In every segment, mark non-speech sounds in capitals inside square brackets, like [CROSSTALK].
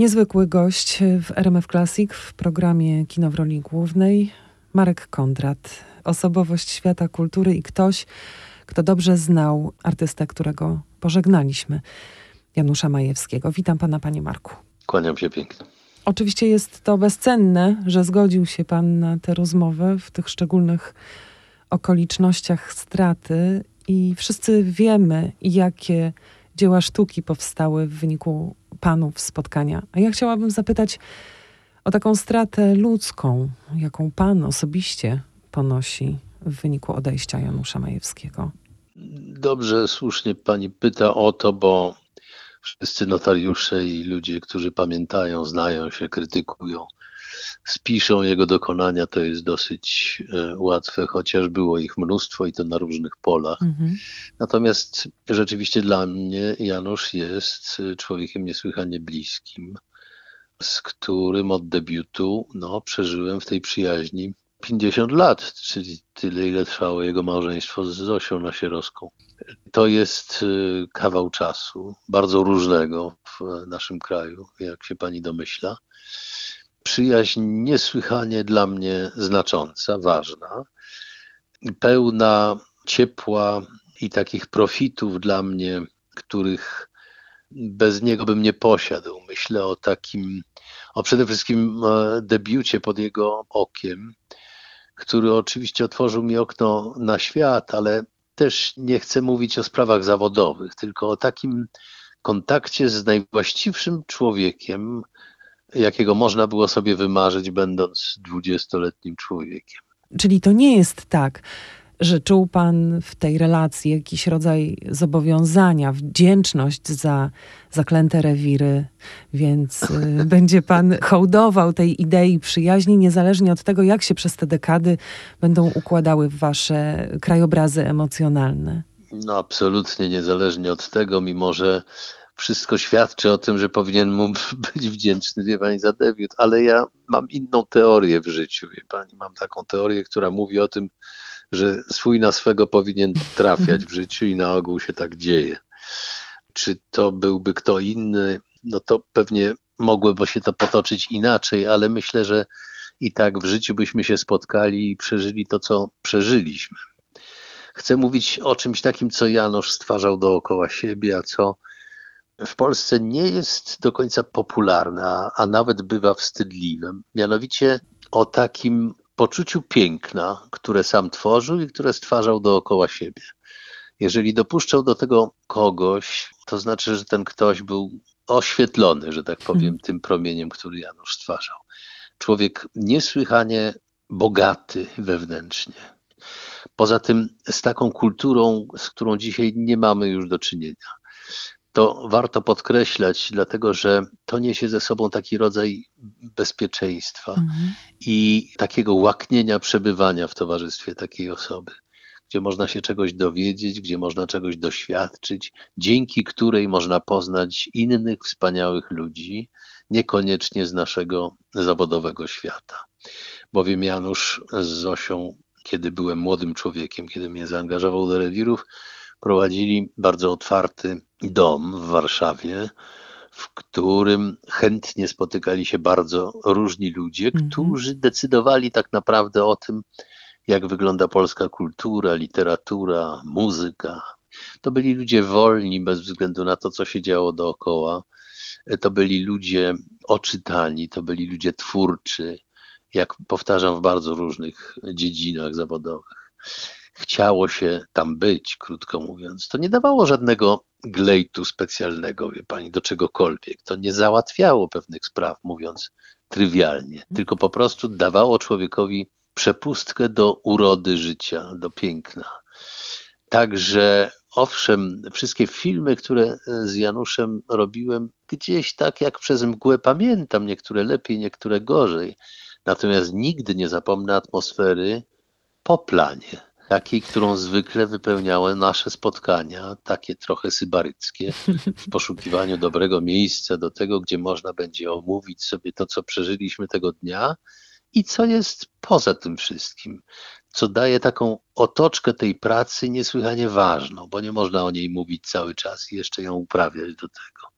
Niezwykły gość w RMF Classic w programie Kino w roli głównej Marek Kondrat, osobowość świata kultury i ktoś, kto dobrze znał artystę, którego pożegnaliśmy, Janusza Majewskiego. Witam pana, panie Marku. Kłaniam się pięknie. Oczywiście jest to bezcenne, że zgodził się pan na tę rozmowę w tych szczególnych okolicznościach straty i wszyscy wiemy, jakie dzieła sztuki powstały w wyniku panów spotkania. A ja chciałabym zapytać o taką stratę ludzką, jaką pan osobiście ponosi w wyniku odejścia Janusza Majewskiego. Dobrze, słusznie pani pyta o to, bo wszyscy notariusze i ludzie, którzy pamiętają, znają się, krytykują, spiszą jego dokonania, to jest dosyć e, łatwe, chociaż było ich mnóstwo i to na różnych polach. Mhm. Natomiast rzeczywiście dla mnie Janusz jest e, człowiekiem niesłychanie bliskim, z którym od debiutu no, przeżyłem w tej przyjaźni 50 lat, czyli tyle, ile trwało jego małżeństwo z Zosią Nasierowską. To jest e, kawał czasu, bardzo różnego w naszym kraju, jak się pani domyśla przyjaźń niesłychanie dla mnie znacząca, ważna, pełna ciepła i takich profitów dla mnie, których bez niego bym nie posiadł. Myślę o takim, o przede wszystkim e, debiucie pod jego okiem, który oczywiście otworzył mi okno na świat, ale też nie chcę mówić o sprawach zawodowych, tylko o takim kontakcie z najwłaściwszym człowiekiem, jakiego można było sobie wymarzyć, będąc dwudziestoletnim człowiekiem. Czyli to nie jest tak, że czuł Pan w tej relacji jakiś rodzaj zobowiązania, wdzięczność za zaklęte rewiry, więc y, [LAUGHS] będzie Pan hołdował tej idei przyjaźni, niezależnie od tego, jak się przez te dekady będą układały Wasze krajobrazy emocjonalne. No, absolutnie niezależnie od tego, mimo że wszystko świadczy o tym, że powinien mu [LAUGHS] być wdzięczny, wie pani, za debiut, ale ja mam inną teorię w życiu, wie pani. Mam taką teorię, która mówi o tym, że swój na swego powinien trafiać w życiu i na ogół się tak dzieje. Czy to byłby kto inny, no to pewnie mogłoby się to potoczyć inaczej, ale myślę, że i tak w życiu byśmy się spotkali i przeżyli to, co przeżyliśmy. Chcę mówić o czymś takim, co Janosz stwarzał dookoła siebie, a co w Polsce nie jest do końca popularna, a nawet bywa wstydliwym. Mianowicie o takim poczuciu piękna, które sam tworzył i które stwarzał dookoła siebie. Jeżeli dopuszczał do tego kogoś, to znaczy, że ten ktoś był oświetlony, że tak powiem, hmm. tym promieniem, który Janusz stwarzał. Człowiek niesłychanie bogaty wewnętrznie. Poza tym z taką kulturą, z którą dzisiaj nie mamy już do czynienia to warto podkreślać, dlatego że to niesie ze sobą taki rodzaj bezpieczeństwa mhm. i takiego łaknienia przebywania w towarzystwie takiej osoby, gdzie można się czegoś dowiedzieć, gdzie można czegoś doświadczyć, dzięki której można poznać innych wspaniałych ludzi, niekoniecznie z naszego zawodowego świata. Bowiem Janusz z Zosią, kiedy byłem młodym człowiekiem, kiedy mnie zaangażował do rewirów, prowadzili bardzo otwarty dom w Warszawie, w którym chętnie spotykali się bardzo różni ludzie, mhm. którzy decydowali tak naprawdę o tym, jak wygląda polska kultura, literatura, muzyka. To byli ludzie wolni bez względu na to, co się działo dookoła. To byli ludzie oczytani, to byli ludzie twórczy, jak powtarzam, w bardzo różnych dziedzinach zawodowych chciało się tam być, krótko mówiąc. To nie dawało żadnego glejtu specjalnego, wie pani, do czegokolwiek. To nie załatwiało pewnych spraw, mówiąc trywialnie, tylko po prostu dawało człowiekowi przepustkę do urody życia, do piękna. Także owszem, wszystkie filmy, które z Januszem robiłem, gdzieś tak jak przez mgłę pamiętam, niektóre lepiej, niektóre gorzej. Natomiast nigdy nie zapomnę atmosfery po planie takiej, którą zwykle wypełniały nasze spotkania, takie trochę sybaryckie, w [LAUGHS] poszukiwaniu dobrego miejsca do tego, gdzie można będzie omówić sobie to, co przeżyliśmy tego dnia i co jest poza tym wszystkim, co daje taką otoczkę tej pracy niesłychanie ważną, bo nie można o niej mówić cały czas i jeszcze ją uprawiać do tego.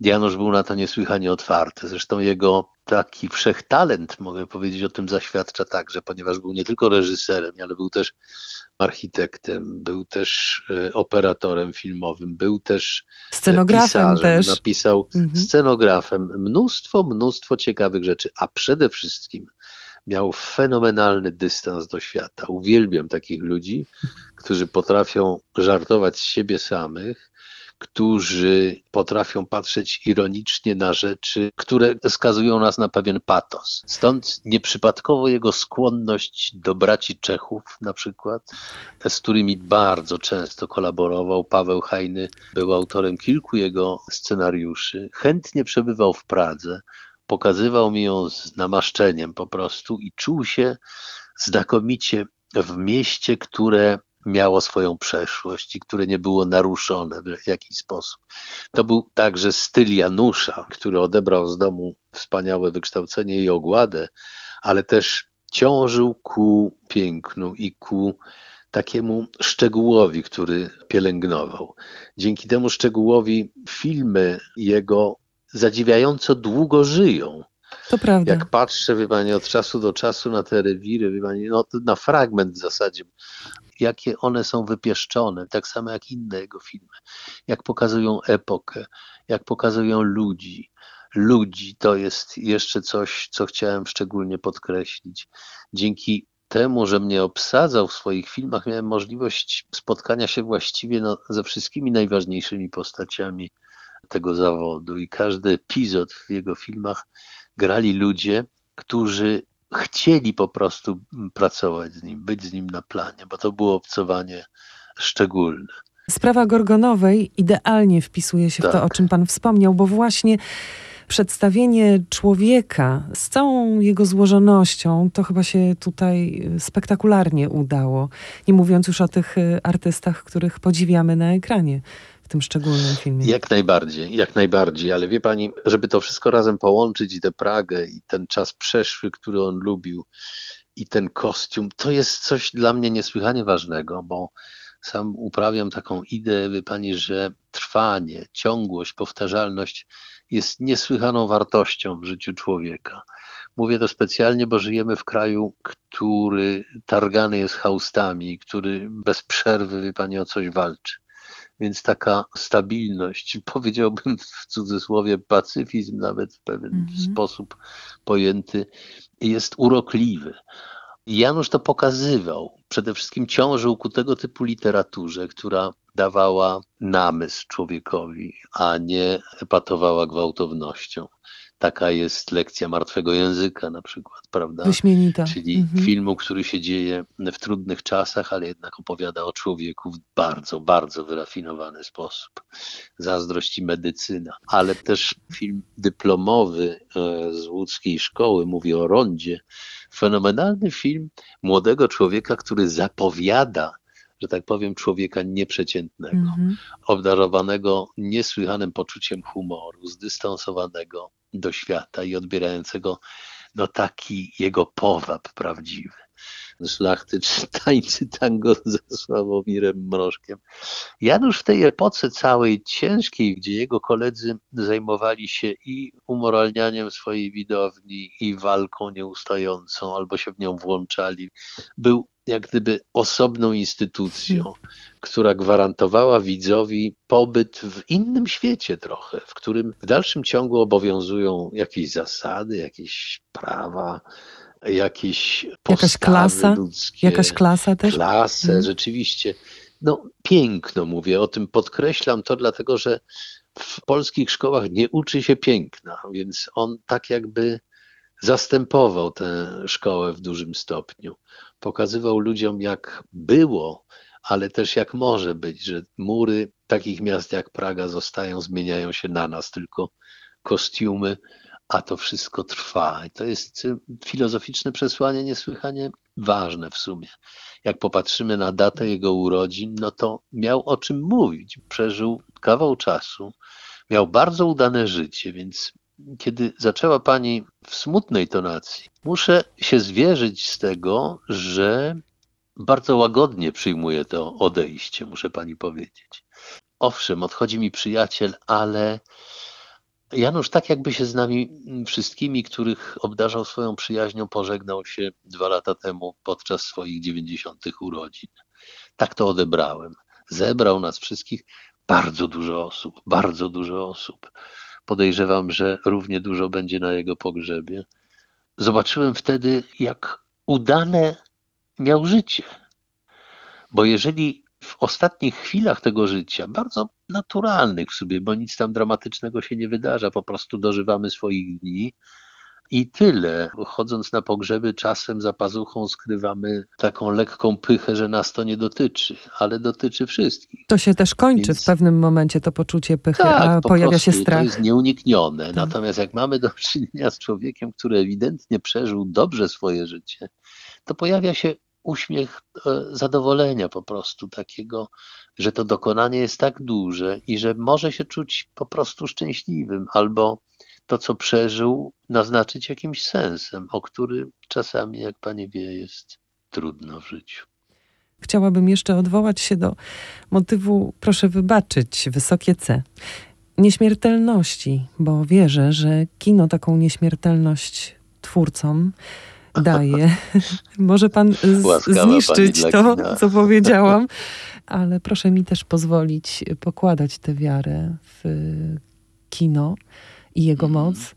Janusz był na to niesłychanie otwarty. Zresztą jego taki wszechtalent, mogę powiedzieć, o tym zaświadcza także, ponieważ był nie tylko reżyserem, ale był też architektem, był też e, operatorem filmowym, był też scenografem pisarzem, też. napisał mhm. scenografem mnóstwo, mnóstwo ciekawych rzeczy, a przede wszystkim miał fenomenalny dystans do świata. Uwielbiam takich ludzi, którzy potrafią żartować z siebie samych, którzy potrafią patrzeć ironicznie na rzeczy, które skazują nas na pewien patos. Stąd nieprzypadkowo jego skłonność do braci Czechów, na przykład, z którymi bardzo często kolaborował. Paweł Hajny był autorem kilku jego scenariuszy. Chętnie przebywał w Pradze, pokazywał mi ją z namaszczeniem po prostu i czuł się znakomicie w mieście, które miało swoją przeszłość i które nie było naruszone w jakiś sposób. To był także styl Janusza, który odebrał z domu wspaniałe wykształcenie i ogładę, ale też ciążył ku pięknu i ku takiemu szczegółowi, który pielęgnował. Dzięki temu szczegółowi filmy jego zadziwiająco długo żyją. To prawda. Jak patrzę, wie pani, od czasu do czasu na te rewiry, wie pani, no, na fragment w zasadzie, jakie one są wypieszczone, tak samo jak inne jego filmy, jak pokazują epokę, jak pokazują ludzi. Ludzi to jest jeszcze coś, co chciałem szczególnie podkreślić. Dzięki temu, że mnie obsadzał w swoich filmach, miałem możliwość spotkania się właściwie no, ze wszystkimi najważniejszymi postaciami tego zawodu i każdy epizod w jego filmach grali ludzie, którzy chcieli po prostu pracować z nim, być z nim na planie, bo to było obcowanie szczególne. Sprawa Gorgonowej idealnie wpisuje się tak. w to, tak. o czym Pan wspomniał, bo właśnie przedstawienie człowieka z całą jego złożonością, to chyba się tutaj spektakularnie udało. Nie mówiąc już o tych y, artystach, których podziwiamy na ekranie w tym szczególnym filmie. Jak najbardziej, jak najbardziej, ale wie pani, żeby to wszystko razem połączyć i tę Pragę i ten czas przeszły, który on lubił i ten kostium, to jest coś dla mnie niesłychanie ważnego, bo sam uprawiam taką ideę, wie pani, że trwanie, ciągłość, powtarzalność jest niesłychaną wartością w życiu człowieka. Mówię to specjalnie, bo żyjemy w kraju, który targany jest haustami, który bez przerwy, wie pani, o coś walczy. Więc taka stabilność, [LAUGHS] powiedziałbym w cudzysłowie pacyfizm nawet w pewien mm -hmm. sposób pojęty, jest urokliwy. Janusz to pokazywał. Przede wszystkim ciążył ku tego typu literaturze, która dawała namysł człowiekowi, a nie epatowała gwałtownością. Taka jest lekcja martwego języka na przykład, prawda? Wyśmienita. Czyli mhm. filmu, który się dzieje w trudnych czasach, ale jednak opowiada o człowieku w bardzo, bardzo wyrafinowany sposób. Zazdrość i medycyna. Ale też film dyplomowy e, z łódzkiej szkoły, mówi o rondzie. Fenomenalny film młodego człowieka, który zapowiada że tak powiem, człowieka nieprzeciętnego, mm -hmm. obdarowanego niesłychanym poczuciem humoru, zdystansowanego, do świata i odbierającego no taki jego powab prawdziwy. Szlachty [LAUGHS] czy tańcy tango ze Sławomirem Mrożkiem. Janusz w tej epoce całej ciężkiej, gdzie jego koledzy zajmowali się i umoralnianiem swojej widowni, i walką nieustającą, albo się w nią włączali, był jak gdyby osobną instytucją, hmm. która gwarantowała widzowi pobyt w innym świecie trochę, w którym w dalszym ciągu obowiązują jakieś zasady, jakieś prawa, jakieś jakaś klasa, ludzkie, jakaś klasa też. Klasę, hmm. rzeczywiście. No piękno mówię, o tym podkreślam to dlatego, że w polskich szkołach nie uczy się piękna, więc on tak jakby zastępował tę szkołę w dużym stopniu pokazywał ludziom, jak było, ale też jak może być, że mury takich miast jak Praga zostają, zmieniają się na nas, tylko kostiumy, a to wszystko trwa. I to jest filozoficzne przesłanie niesłychanie ważne w sumie. Jak popatrzymy na datę jego urodzin, no to miał o czym mówić. Przeżył kawał czasu, miał bardzo udane życie, więc kiedy zaczęła Pani w smutnej tonacji, muszę się zwierzyć z tego, że bardzo łagodnie przyjmuję to odejście, muszę Pani powiedzieć. Owszem, odchodzi mi przyjaciel, ale Janusz, tak jakby się z nami wszystkimi, których obdarzał swoją przyjaźnią, pożegnał się dwa lata temu podczas swoich 90. urodzin. Tak to odebrałem. Zebrał nas wszystkich bardzo dużo osób, bardzo dużo osób. Podejrzewam, że równie dużo będzie na jego pogrzebie. Zobaczyłem wtedy, jak udane miał życie. Bo jeżeli w ostatnich chwilach tego życia, bardzo naturalnych w sobie, bo nic tam dramatycznego się nie wydarza, po prostu dożywamy swoich dni, i tyle. Chodząc na pogrzeby, czasem za pazuchą skrywamy taką lekką pychę, że nas to nie dotyczy, ale dotyczy wszystkich. To się też kończy Więc... w pewnym momencie, to poczucie pychy, tak, a pojawia się strach. To jest nieuniknione. Tak. Natomiast jak mamy do czynienia z człowiekiem, który ewidentnie przeżył dobrze swoje życie, to pojawia się uśmiech e, zadowolenia po prostu takiego, że to dokonanie jest tak duże i że może się czuć po prostu szczęśliwym albo to, co przeżył, naznaczyć jakimś sensem, o który czasami, jak pani wie, jest trudno w życiu. Chciałabym jeszcze odwołać się do motywu, proszę wybaczyć, wysokie C. Nieśmiertelności, bo wierzę, że kino taką nieśmiertelność twórcom daje. [LAUGHS] Może pan zniszczyć to, kina. co powiedziałam, [LAUGHS] ale proszę mi też pozwolić pokładać tę wiarę w kino i jego mhm. moc.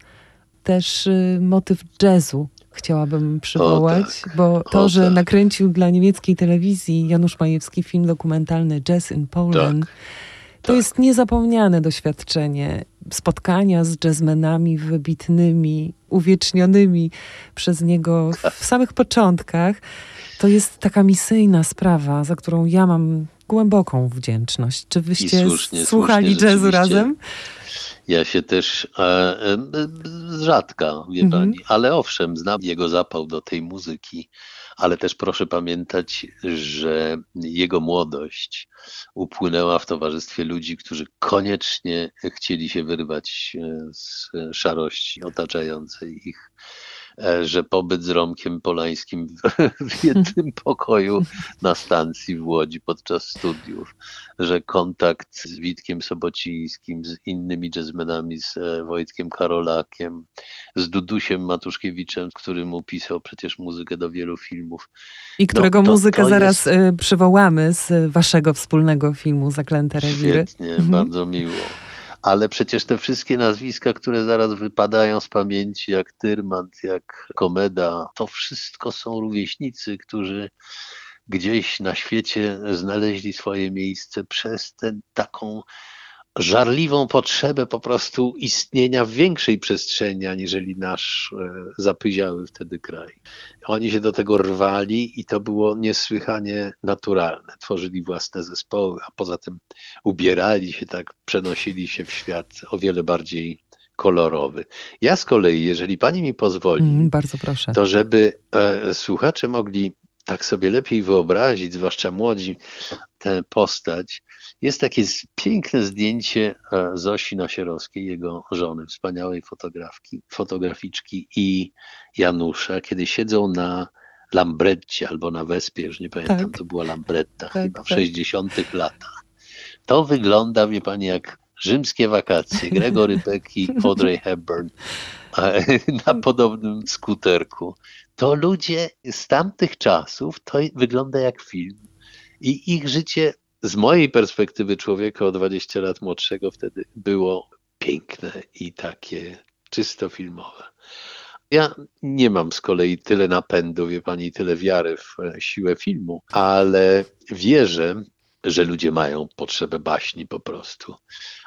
Też y, motyw jazzu chciałabym przywołać, tak. bo to, o, że tak. nakręcił dla niemieckiej telewizji Janusz Majewski film dokumentalny Jazz in Poland, tak. to tak. jest niezapomniane doświadczenie spotkania z jazzmenami wybitnymi, uwiecznionymi przez niego w samych początkach. To jest taka misyjna sprawa, za którą ja mam głęboką wdzięczność. Czy wyście słusznie, słuchali słusznie, jazzu razem? Ja się też e, e, rzadka, wie mhm. pani, ale owszem, znam jego zapał do tej muzyki, ale też proszę pamiętać, że jego młodość upłynęła w towarzystwie ludzi, którzy koniecznie chcieli się wyrwać e, z szarości otaczającej ich. E, że pobyt z Romkiem Polańskim [LAUGHS] w jednym pokoju na stacji w Łodzi podczas studiów, że kontakt z Witkiem Sobocińskim, z innymi jazzmenami, z e, Wojtkiem Karolakiem, z Dudusiem Matuszkiewiczem, który mu pisał przecież muzykę do wielu filmów. I którego no, muzykę to zaraz jest... E, przywołamy z waszego wspólnego filmu Zaklęte Rewiry. Świetnie, mhm. bardzo miło ale przecież te wszystkie nazwiska, które zaraz wypadają z pamięci, jak Tyrmand, jak Komeda, to wszystko są rówieśnicy, którzy gdzieś na świecie znaleźli swoje miejsce przez tę taką żarliwą potrzebę po prostu istnienia w większej przestrzeni, aniżeli nasz e, zapyziały wtedy kraj. Oni się do tego rwali i to było niesłychanie naturalne. Tworzyli własne zespoły, a poza tym ubierali się tak, przenosili się w świat o wiele bardziej kolorowy. Ja z kolei, jeżeli pani mi pozwoli, mm, bardzo proszę. to żeby e, słuchacze mogli tak sobie lepiej wyobrazić, zwłaszcza młodzi, tę postać, jest takie piękne zdjęcie e, Zosi Nasierowskiej, jego żony, wspaniałej fotografki, fotograficzki i Janusza, kiedy siedzą na Lambretcie albo na Wespie, już nie pamiętam, tak. to była Lambretta, tak, chyba w tak. 60 latach. To wygląda, wie pani, jak rzymskie wakacje. Gregory Peck i [LAUGHS] Audrey Hepburn [LAUGHS] na podobnym skuterku. To ludzie z tamtych czasów, to wygląda jak film. I ich życie z mojej perspektywy człowieka o 20 lat młodszego wtedy było piękne i takie czysto filmowe. Ja nie mam z kolei tyle napędu, wie pani, tyle wiary w siłę filmu, ale wierzę, że ludzie mają potrzebę baśni po prostu.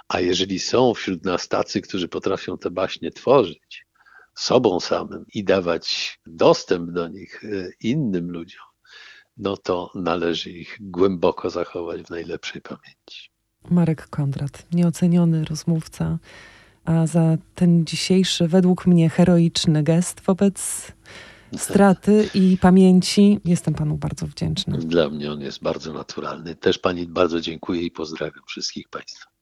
A jeżeli są wśród nas tacy, którzy potrafią te baśnie tworzyć sobą samym i dawać dostęp do nich e, innym ludziom, no to należy ich głęboko zachować w najlepszej pamięci. Marek Kondrat, nieoceniony rozmówca, a za ten dzisiejszy, według mnie, heroiczny gest wobec [LAUGHS] straty i pamięci jestem panu bardzo wdzięczny. Dla mnie on jest bardzo naturalny. Też pani bardzo dziękuję i pozdrawiam wszystkich państwa.